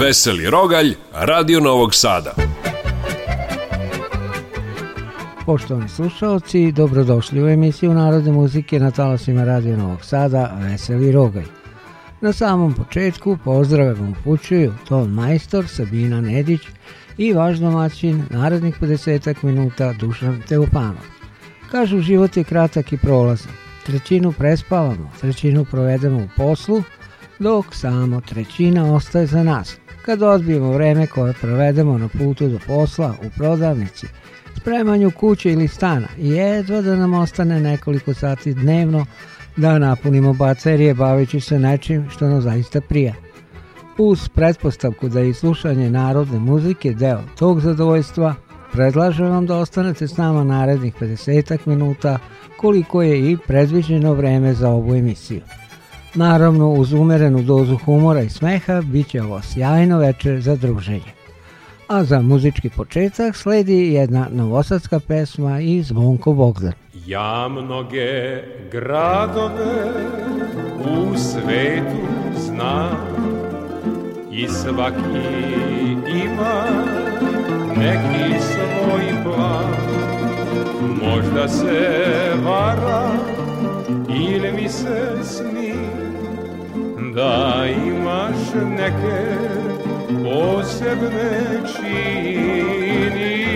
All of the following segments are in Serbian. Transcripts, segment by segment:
Veseli Rogalj, Radio Novog Sada. Poštovani slušalci, dobrodošli u emisiju Narodne muzike na talasima Radio Novog Sada, Veseli Rogalj. Na samom početku pozdrave vam upućuju Ton Majstor, Sabina Nedić i vaš domaćin, narednih 50 minuta, Dušan Teupanov. Kažu, život je kratak i prolazan. Trećinu prespavamo, trećinu provedemo u poslu, dok samo trećina ostaje za nas – kad odbijemo vreme koje provedemo na putu do posla, u prodavnici, spremanju kuće ili stana jedva da nam ostane nekoliko sati dnevno da napunimo baterije baveći se nečim što nam zaista prija. Uz pretpostavku da je slušanje narodne muzike deo tog zadovoljstva, predlažem vam da ostanete s nama narednih 50 minuta koliko je i predviđeno vreme za ovu emisiju. Naravno, uz umerenu dozu humora i smeha, bit će ovo sjajno večer za druženje. A za muzički početak sledi jedna novosadska pesma iz Zvonko Bogdan. Ja mnoge gradove u svetu znam i svaki ima neki svoj plan. Možda se vara ili mi se sni da imaš neke posebne čini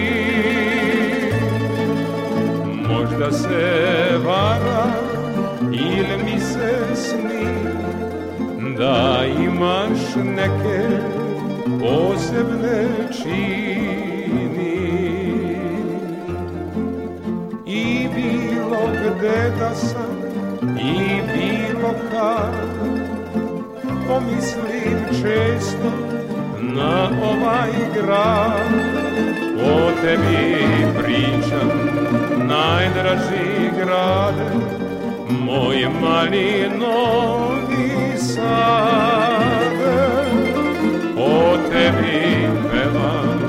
Možda se vara ili mi se sni Da imaš neke posebne čini I bilo gde da sam i bilo kad pomislim često na ovaj grad O tebi pričam, najdraži grade Moj mali novi sad O tebi pevam,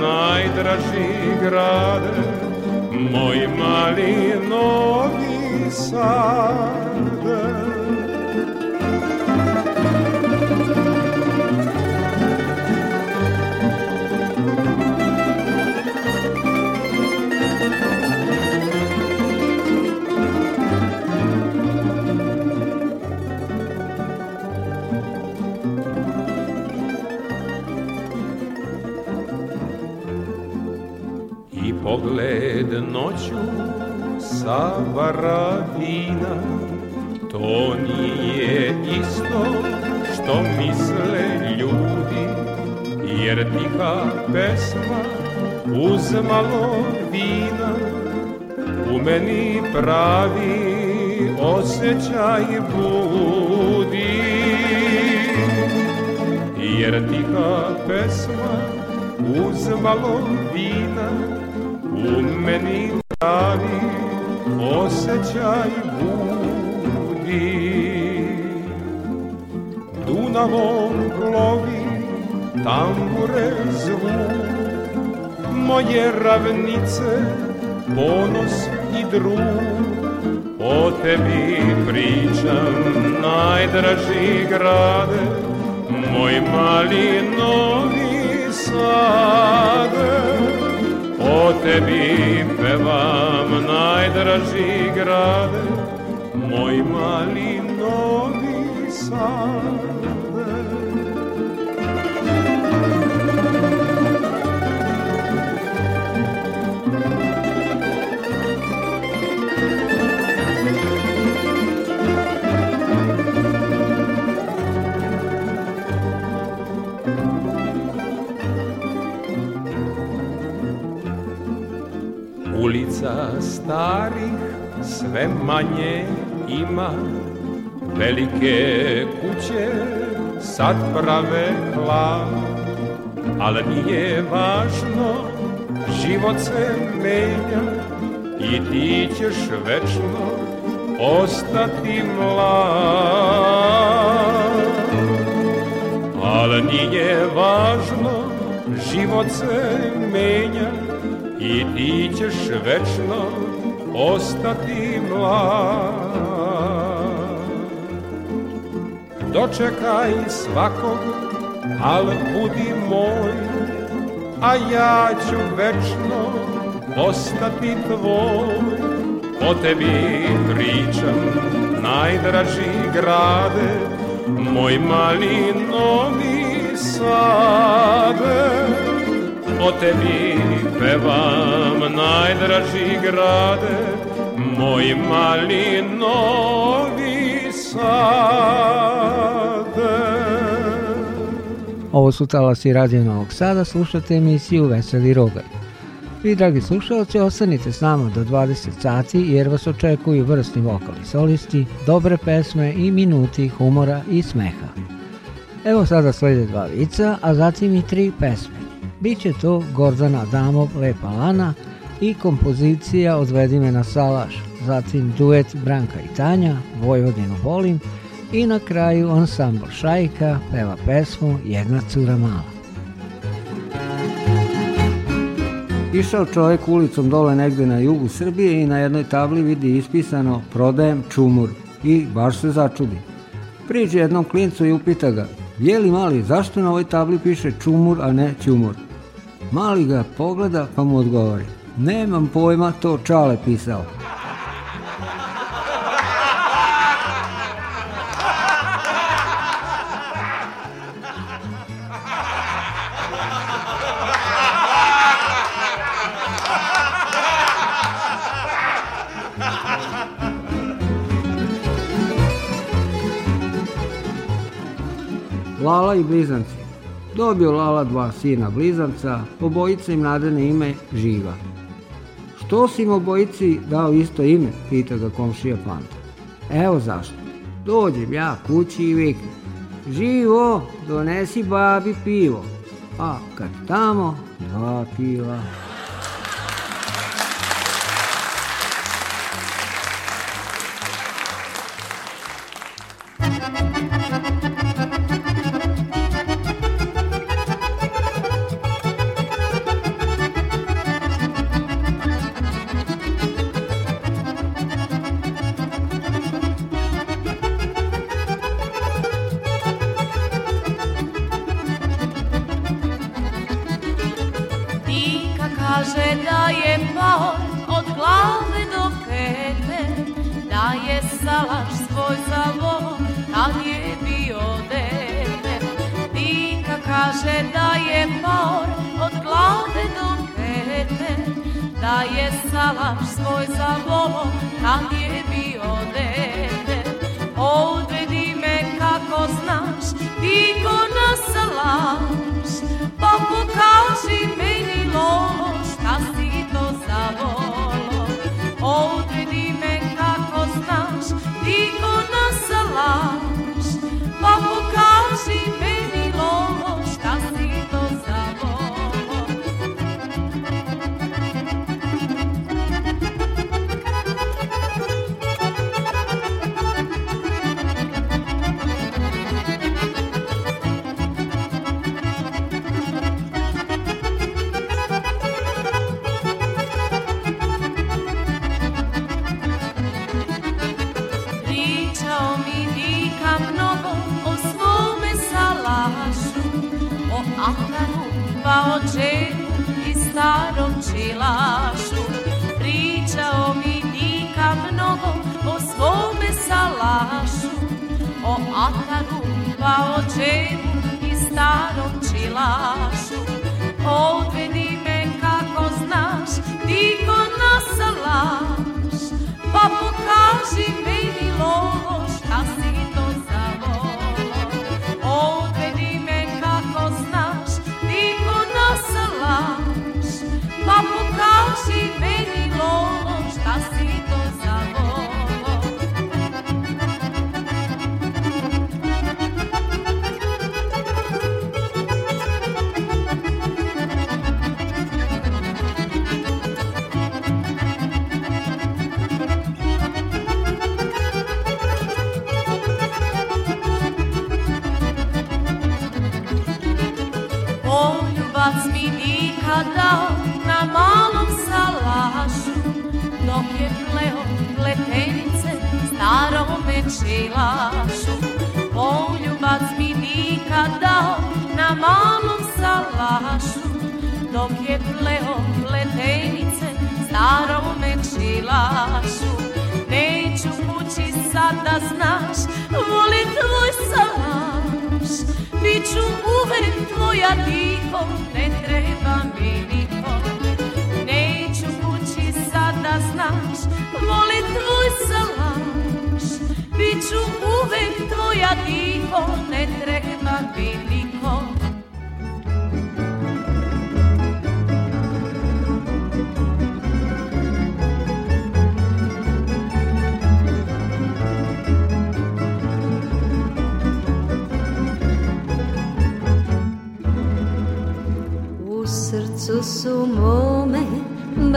najdraži grade Moj mali novi sad pogled noću sa Varadina To nije isto što misle ljudi Jer tiha pesma uz malo vina U meni pravi osjećaj budi Jer tiha pesma uz malo vina u meni pravi osjećaj budi. Dunavom plovi tambure zvuk, moje ravnice ponos i drug. O tebi pričam, najdraži grade, moj mali novi sade. O tebi pevam najdraži grade, moj mali novi sad. starih sve manje ima Velike kuće sad prave hlad Ali nije važno, život se menja I ti ćeš večno ostati mlad Ali nije važno, život se menja I ti ćeš večno ostati mlad Dočekaj svakog, al budi moj A ja ću večno ostati tvoj O tebi pričam, najdraži grade Moj mali novi sade o tebi pevam najdraži grade moj mali novi sade Ovo su talasi Radio Novog Sada, slušate emisiju Veseli Rogaj. Vi, dragi slušalci, ostanite s nama do 20 sati jer vas očekuju vrsni vokali solisti, dobre pesme i minuti humora i smeha. Evo sada slede dva vica, a zatim i tri pesme. Biće to Gordana Adamov Lepa Lana i kompozicija Odvedi me na salaš, zatim duet Branka i Tanja, Vojvodinu volim i na kraju ansambl Šajka peva pesmu Jedna cura mala. Išao čovek ulicom dole negde na jugu Srbije i na jednoj tabli vidi ispisano prodajem čumur i baš se začudi. Priđe jednom klincu i upita ga, je li mali, zašto na ovoj tabli piše čumur, a ne ćumur? Mali ga pogleda pa mu odgovori. Nemam pojma, to Čale pisao. Lala i blizanci. Dobio Lala dva sina blizanca, obojica im nadane ime Živa. Što si im obojici dao isto ime, pita ga komšija Panta. Evo zašto. Dođem ja kući i viknem. Živo, donesi babi pivo. A kad tamo, dva piva. očetu i starom čilašu Pričao mi Dika mnogo o svome salašu O ataru pa očetu i starom čilašu Odvedi me kako znaš, Diko na salaš Pa pokaži mi je pleo pletenice starome čilašu. Neću kući sad da znaš, volim tvoj salaš. Biću uvek tvoja divo, ne treba mi niko. Neću kući sad da znaš, volim tvoj salaš. Biću uvek tvoja divo, ne treba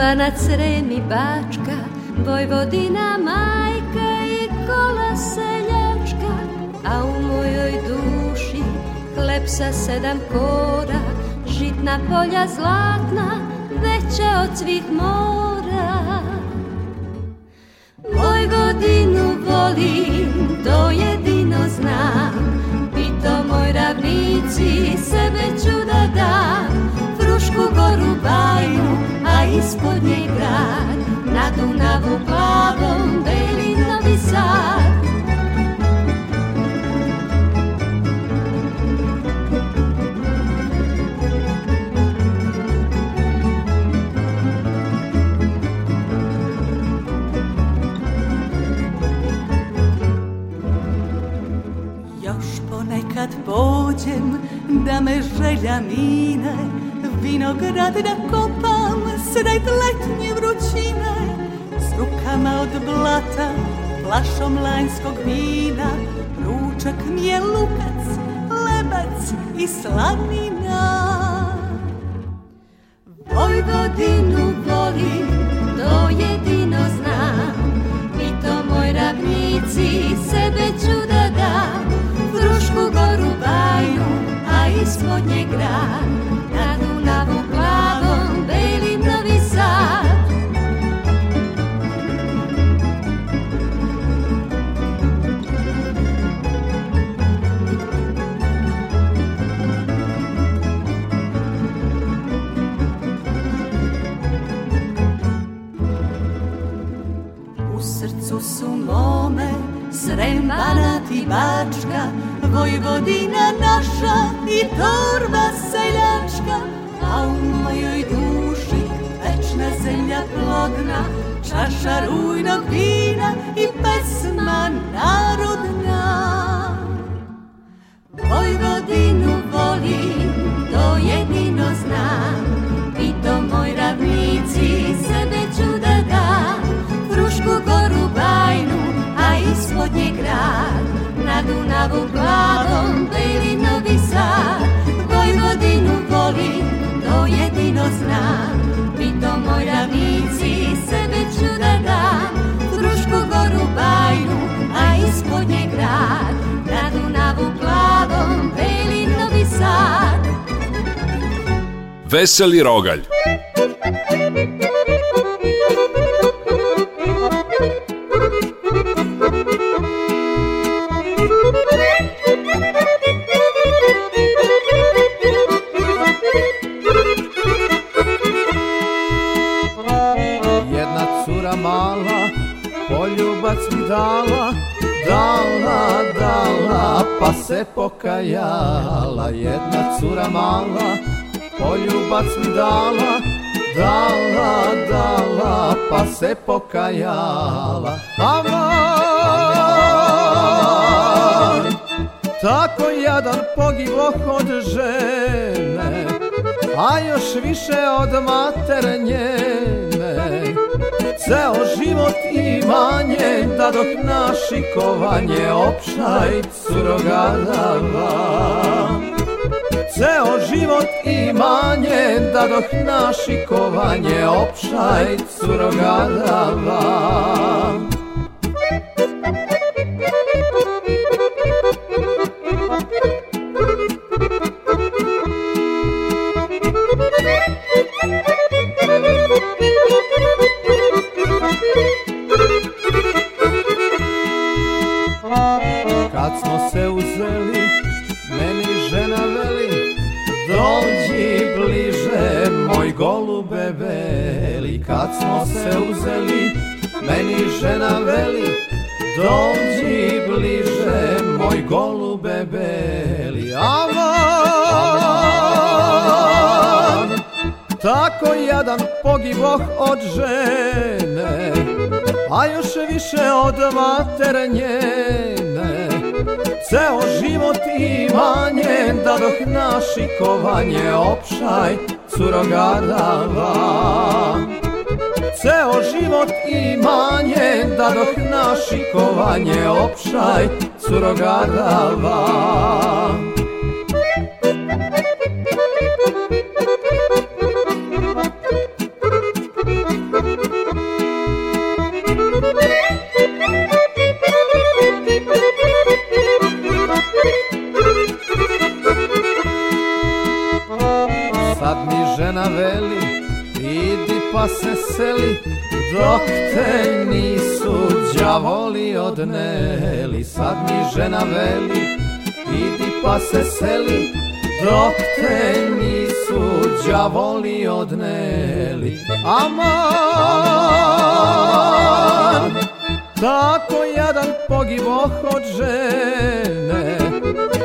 Banac, Srem i Bačka, Vojvodina majka i kola seljačka, a u mojoj duši hleb sa sedam kora, žitna polja zlatna, veća od svih mora. Vojvodinu volim, to jedino znam, pito moj ravnici, sebe ću da dam, Frušku goru bajnu, ispod nje grad, na Dunavu plavom beli novi sad. ponekad pođem da me želja mine vinograd na sred letnje vrućine S rukama od blata, flašom lanjskog vina Ručak mi je lukac, lebac i slanina Vojvodinu volim, to jedino znam I to moj ravnici sebe ću da dam Frušku goru baju, a ispod nje grad ti Bačka, Vojvodina naša i torba seljačka, a u mojoj duši večna zemlja plodna, čaša rujna vina i pesma narodna. Vojvodinu volim, to jedino znam, i to moj ravnici sebe ću da dam, Frušku goru bajnu, a ispod nje grad. Dunavu glavom beli novi sad Vojvodinu volim, to jedino znam Pitom moj ravnici sebe ću da dam Frušku goru bajnu, a ispod nje grad Na Dunavu glavom beli novi sad Veseli rogalj dala, dala, dala, pa se pokajala jedna cura mala, poljubac mi dala, dala, dala, pa se pokajala. Aman, tako jadan pogiboh od žene, a još više od mater njene. Ceo život imanje da dok naši kovanje opšaj curogadava Ceo život imanje da dok naši kovanje opšaj curogadava uzeli Meni žena veli Dođi bliže moj golube veli Kad smo se uzeli Meni žena veli Dođi bliže moj golube beli Avan Tako jadan pogiboh od žene A još više od mater njene Ceo život i manje da doh naši kovanje opšaj curogadava Ceo život i manje da doh naši kovanje opšaj curogadava da se seli Dok te nisu đavoli odneli Sad mi žena veli Idi pa se seli Dok te nisu đavoli odneli Aman Tako jadan pogiboh od žene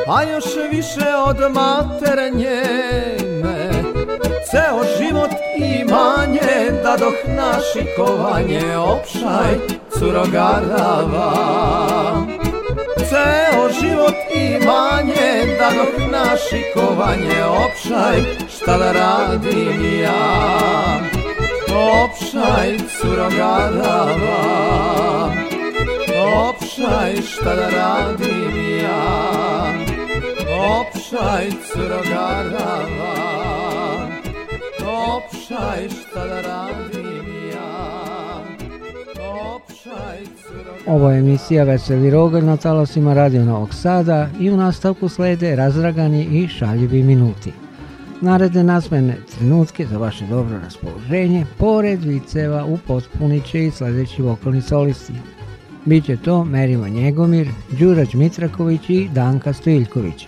A još više od mater njene ceo život i manje da dok kovanje opšaj curogarava ceo život i manje da dok kovanje opšaj šta da radim ja opšaj curogarava opšaj šta da radim ja opšaj curogarava Opšaj, šta da radim ja? Ovo je emisija Veseli Rogalj na talasima Radio Novog Sada i u nastavku slede razragani i šaljivi minuti. Naredne nasmene trenutke za vaše dobro raspoloženje, pored viceva u će i sledeći vokalni solisti. Biće to Merima Njegomir, Đurađ Mitraković i Danka Stojiljković.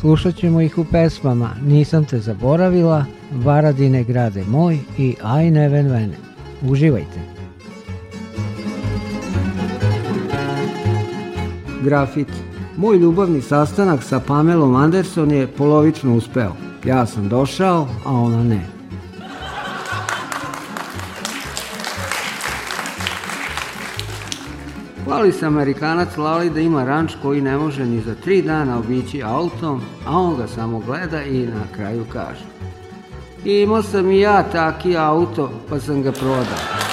Slušat ćemo ih u pesmama Nisam te zaboravila, Varadine grade moj i Aj neven vene. Uživajte! Grafit Moj ljubavni sastanak sa Pamelom Anderson je polovično uspeo. Ja sam došao, a ona ne. Hvali se Amerikanac Lali da ima ranč koji ne može ni za tri dana obići autom, a on ga samo gleda i na kraju kaže. Imao sam i ja taki auto, pa sam ga prodao.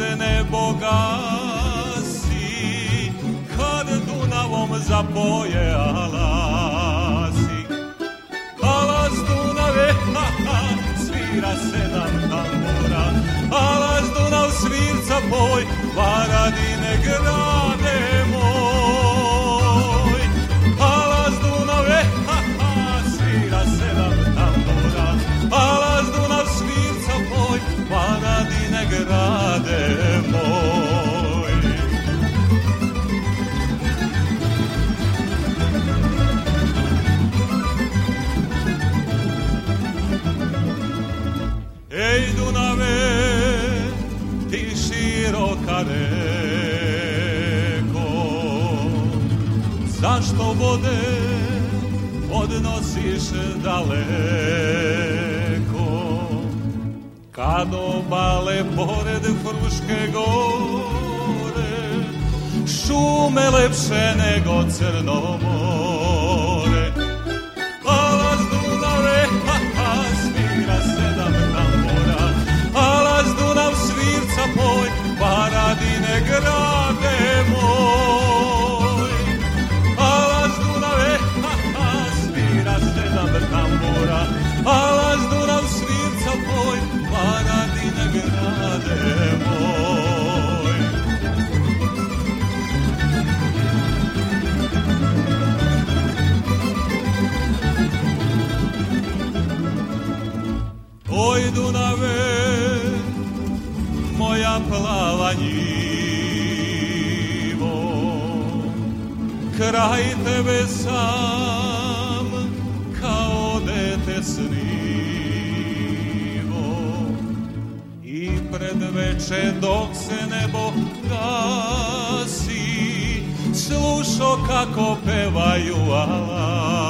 se ne bogasi Kad Dunavom zapoje alasi Alas Dunave, ha, ha, svira sedam tambora Alas Dunav svirca boj, Varadine grade vidiš daleko Kad obale pored Fruške gore Šume lepše nego Crnomor neoplanjivo kraj tebe sam kao dete snivo i pred veče dok se nebo gasi Slušo kako pevaju alaj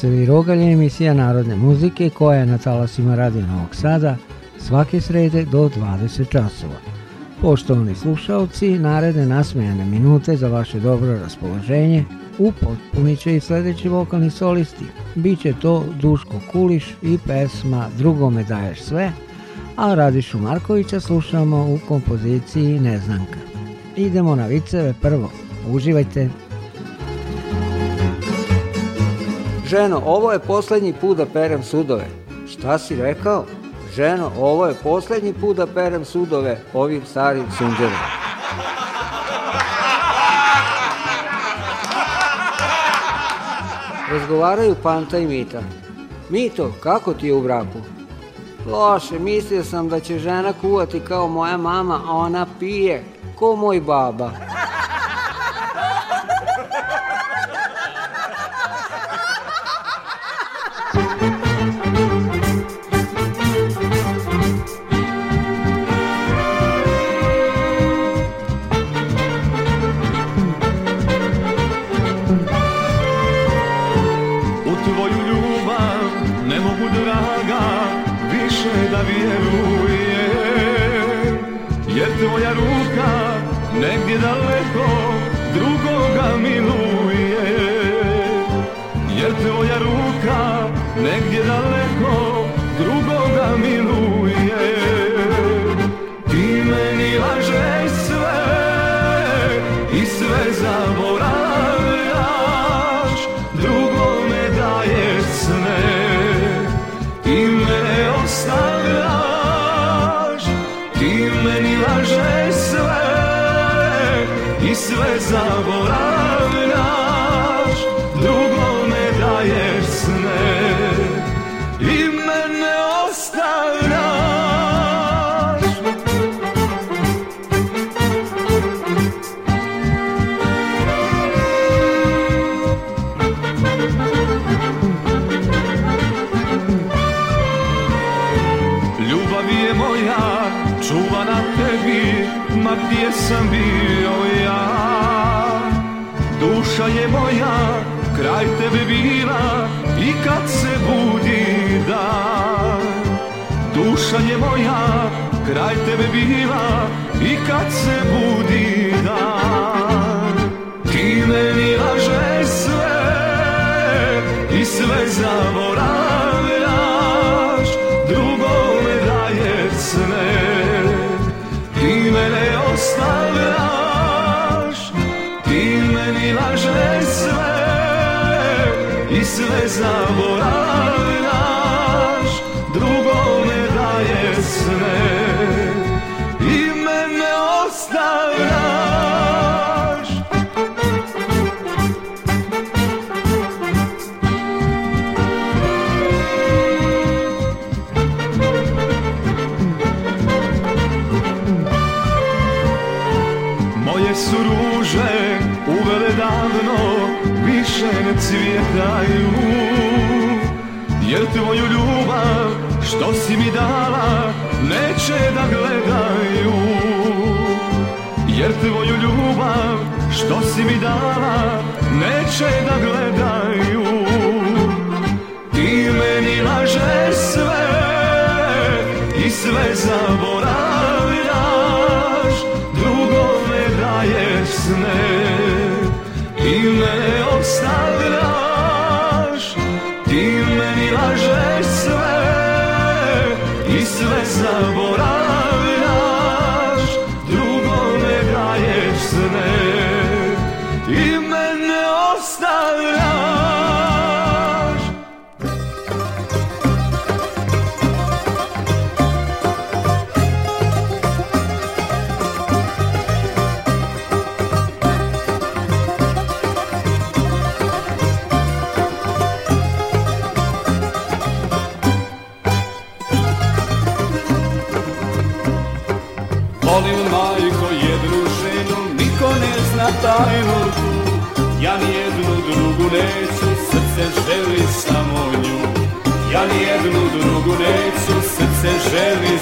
Glasevi rogalje emisija narodne muzike koja je na talasima Radio Novog Sada svake srede do 20 časova. Poštovani slušalci, naredne nasmejane minute za vaše dobro raspoloženje upotpunit će i sledeći vokalni solisti. Biće to Duško Kuliš i pesma Drugome daješ sve, a Radišu Markovića slušamo u kompoziciji Neznanka. Idemo na viceve prvo. Uživajte! Ženo, ovo je poslednji put da perem sudove. Šta si rekao? Ženo, ovo je poslednji put da perem sudove ovim starim sunđerom. Razgovaraju Panta i Mita. Mito, kako ti je u braku? Loše, mislio sam da će žena kuvati kao moja mama, a ona pije, ko moj baba. bio ja Duša je moja, kraj tebe bila I kad se budi dan Duša je moja, kraj tebe bila I kad se budi dan Ti meni laže sve I sve zavoj sve zaboravim cvjetaju Jer tvoju ljubav što si mi dala neće da gledaju Jer tvoju ljubav što si mi dala neće da gledaju there is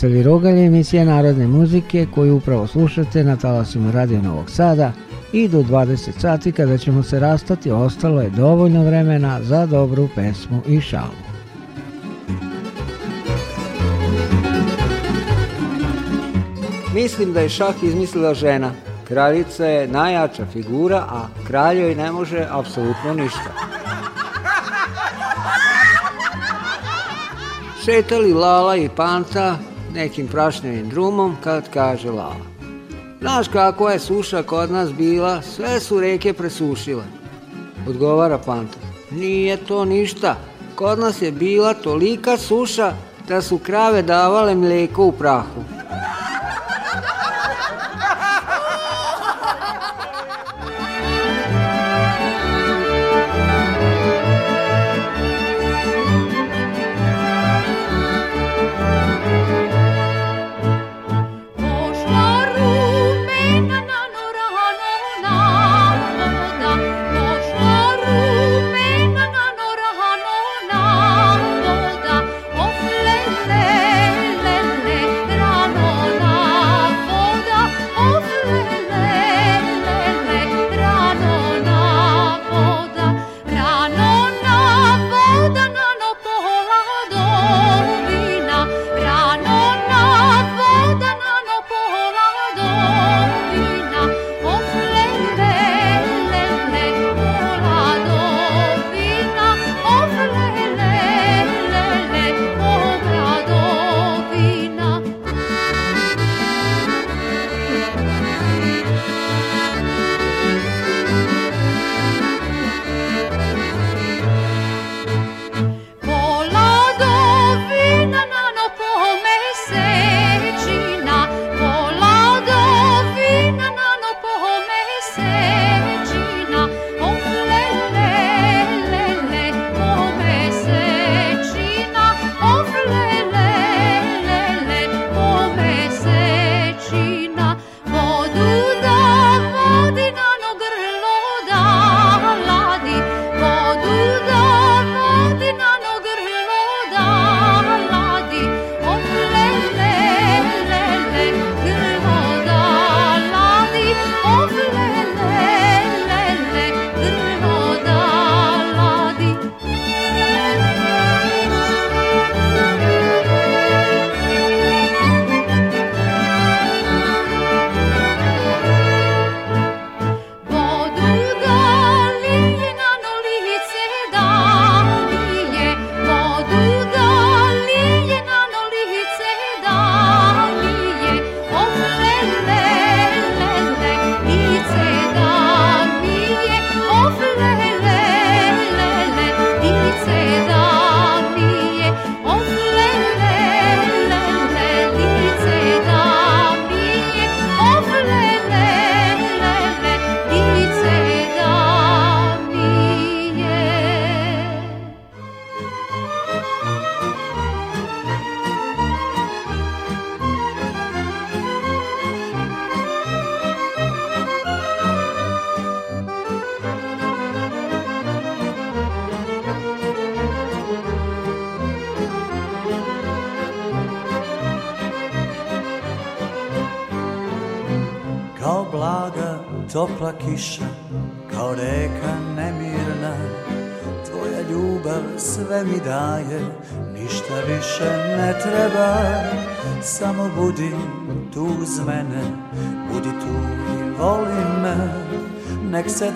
Glasovi rogalje emisija narodne muzike koju upravo slušate na talasima Radio Novog Sada i do 20 sati kada ćemo se rastati ostalo je dovoljno vremena za dobru pesmu i šalu. Mislim da je šah izmislila žena. Kraljica je najjača figura, a kraljoj ne može apsolutno ništa. Šetali Lala i Panta nekim prašnjavim drumom kad kaže lava. Znaš kako je suša kod nas bila, sve su reke presušile. Odgovara Panto. Nije to ništa. Kod nas je bila tolika suša da su krave davale mlijeko u prahu.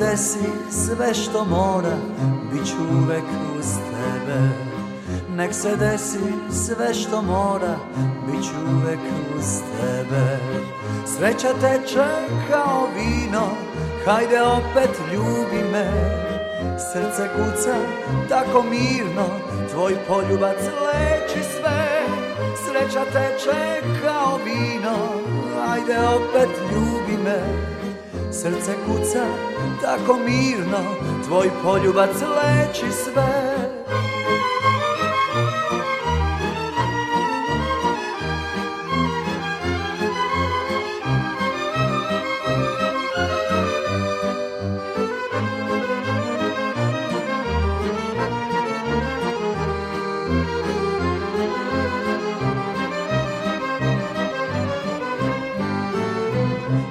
desi sve što mora, bit ću uvek uz tebe. Nek se desi sve što mora, bit ću uvek uz tebe. Sreća teče kao vino, hajde opet ljubi me. Srce kuca tako mirno, tvoj poljubac leči sve. Sreća teče kao vino, hajde opet ljubi me. Srce kuca tako mirno Tvoj poljubac leči sve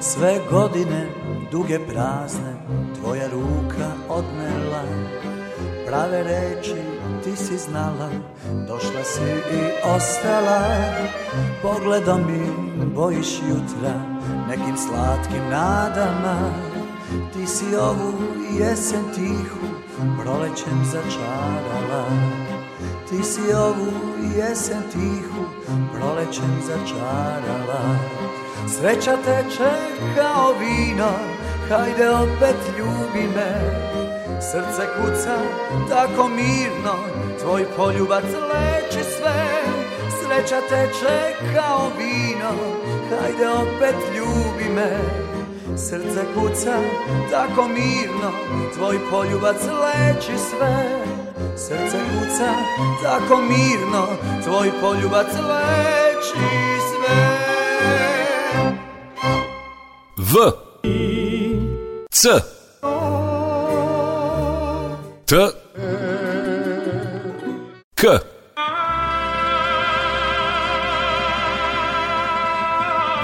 sve godine duge prazne tvoja ruka odnela Prave reči ti si znala, došla si i ostala Pogledom mi bojiš jutra, nekim slatkim nadama Ti si ovu jesen tihu, prolećem začarala Ti si ovu jesen tihu, prolećem začarala Sreća teče kao vino hajde opet ljubi me Srce kuca tako mirno, tvoj poljubac leči sve Sreća teče kao vino, hajde opet ljubi me Srce kuca tako mirno, tvoj poljubac leči sve Srce kuca tako mirno, tvoj poljubac leči sve V C T K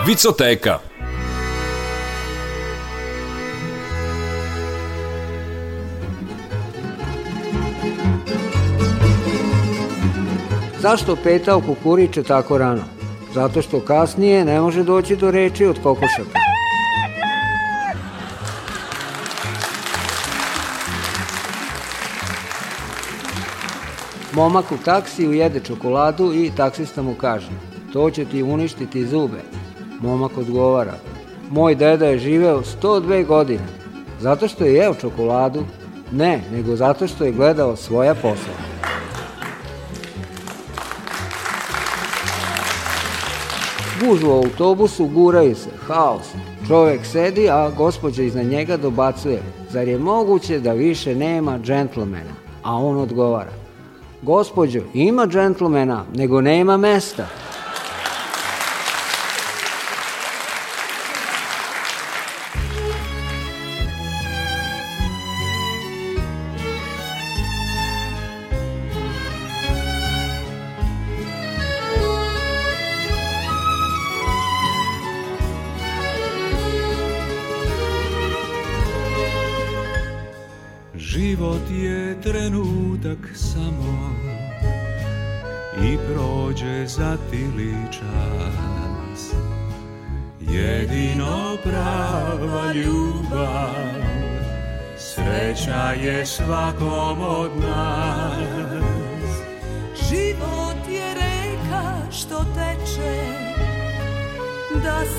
Vicoteka Zašto petao kukuriče tako rano? Zato što kasnije ne može doći do reči od kokošaka. Momak u taksi ujede čokoladu i taksista mu kaže To će ti uništiti zube. Momak odgovara Moj deda je živeo 102 godine. Zato što je jeo čokoladu? Ne, nego zato što je gledao svoja posla. Gužu u autobusu, guraju se, haos. Čovek sedi, a gospođa iznad njega dobacuje. Zar je moguće da više nema džentlmena? A on odgovara – Gospodjo, ima džentlmena, nego nema mesta.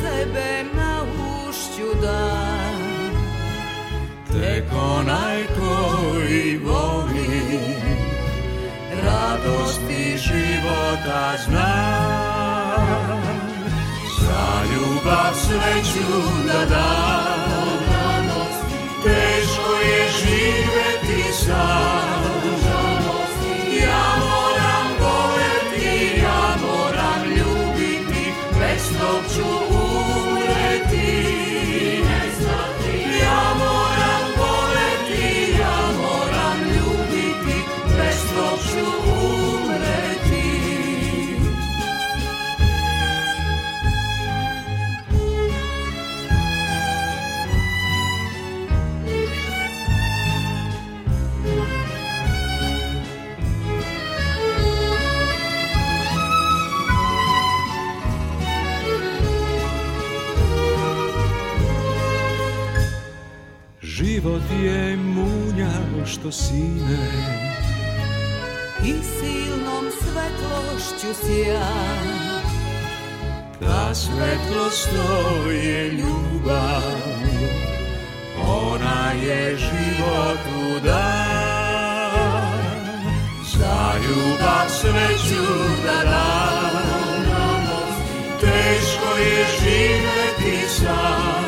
sebe na ušću dan Tek onaj koji voli Radosti života zna Za ljubav sreću da da Teško je živeti sam Ja moram voleti, ja moram ljubiti Bez tog Thank you. ti je munjalo što sine I silnom svetlošću sja Ta svetlost to je ljubav Ona je životu dan Za ljubav sreću da dam Teško je živeti sam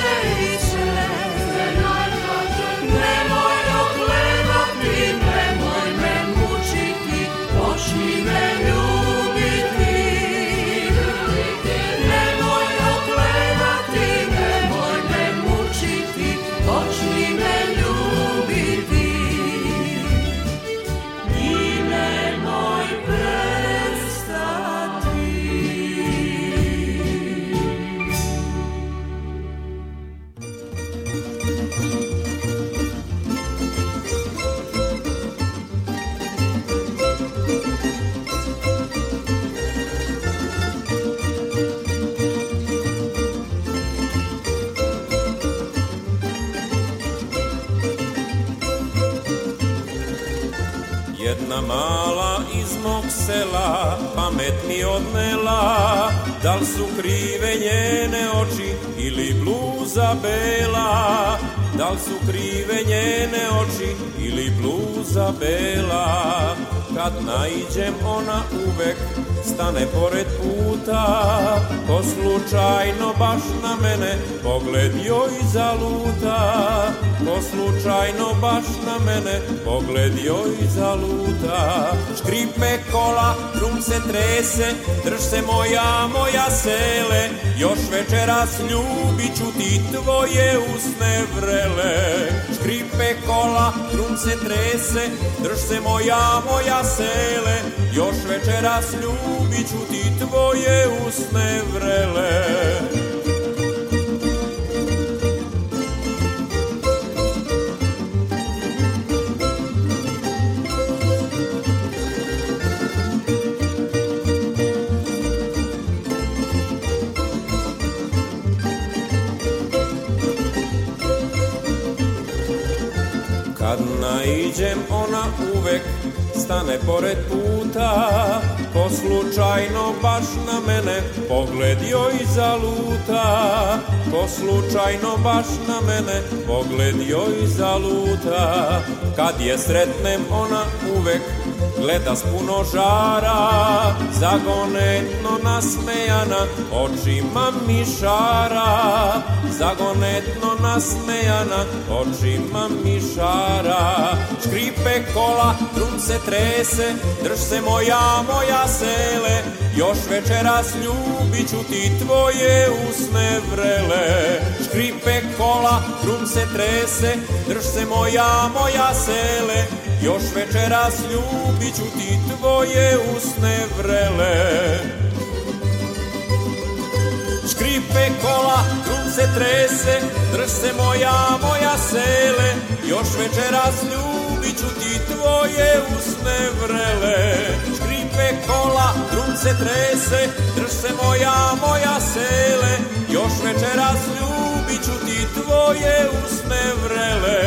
mala iz mog sela pamet mi odnela Dal su krive njene oči ili bluza bela Dal su krive njene oči ili bluza bela Kad najđem ona uvek stane pored puta Ko slučajno baš na mene pogled joj zaluta Ko slučajno baš na mene pogled joj zaluta Škripe kola, drum se trese, drž se moja, moja sele Još večeras ljubit ću ti tvoje usne vrele Škripe kola, drum se trese, drž se moja, moja sele Još večeras ljubit ljubit ću ti tvoje usne vrele stane pored puta Ko slučajno baš na mene pogledio i zaluta Ko slučajno baš na mene pogledio i zaluta Kad je sretnem ona uvek gleda s puno žara Zagonetno nasmejana očima mi šara zagonetno nasmejana očima mišara škripe kola drum se trese drž se moja moja sele još večeras ljubiću ti tvoje usne vrele škripe kola drum se trese drž se moja moja sele još večeras ljubiću ti tvoje usne vrele škripe kola, krum se trese, drž se moja, moja sele, još večeras ljubit ću ti tvoje usne vrele. Škripe kola, krum se trese, drž se moja, moja sele, još večeras ljubit ću ti tvoje usne vrele,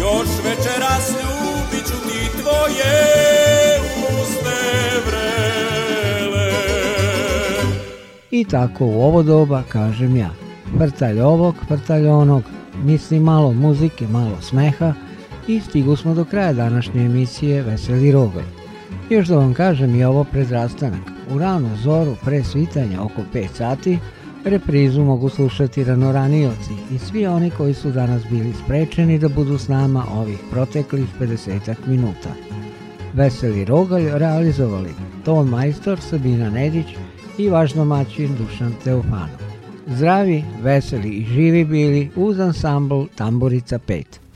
još večeras ljubit ću ti tvoje I tako u ovo doba, kažem ja, vrtalj ovog, vrtalj onog, misli malo muzike, malo smeha i stigu smo do kraja današnje emisije Veseli rogalj. Još da vam kažem i ovo pred U ranu zoru pre svitanja oko 5 sati reprizu mogu slušati ranoranioci i svi oni koji su danas bili sprečeni da budu s nama ovih proteklih 50 minuta. Veseli rogalj realizovali Ton Majstor, Sabina Nedić, i vaš domaćin Dušan Teofanov. Zdravi, veseli i živi bili uz ansambl Tamburica 5.